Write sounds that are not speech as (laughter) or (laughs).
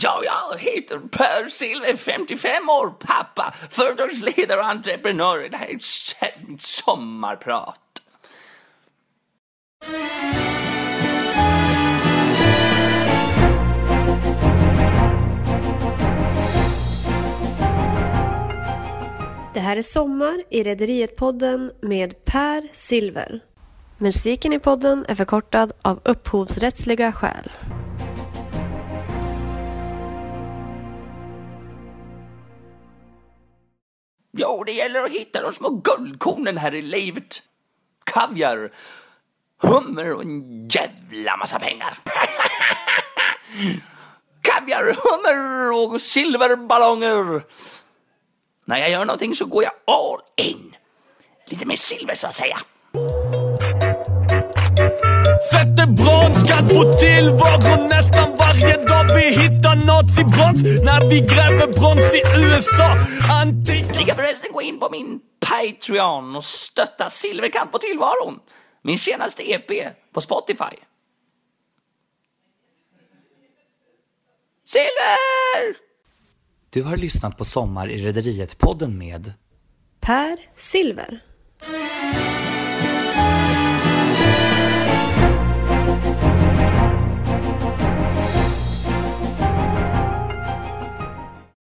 Ja, jag heter Per Silver, 55 år, pappa, företagsledare och entreprenör. Det här är ett mitt sommarprat. Det här är Sommar i Rederiet-podden med Per Silver. Musiken i podden är förkortad av upphovsrättsliga skäl. Jo, det gäller att hitta de små guldkornen här i livet. Kaviar, hummer och en jävla massa pengar. (laughs) Kaviar, hummer och silverballonger. När jag gör någonting så går jag all in. Lite mer silver så att säga. Sätter bronsskatt på tillvaron nästan hittar nazibrons när vi gräver brons i USA. Antika... Ni kan förresten gå in på min Patreon och stötta Silverkant på tillvaron. Min senaste EP på Spotify. Silver! Du har lyssnat på Sommar i Rederiet-podden med Per Silver.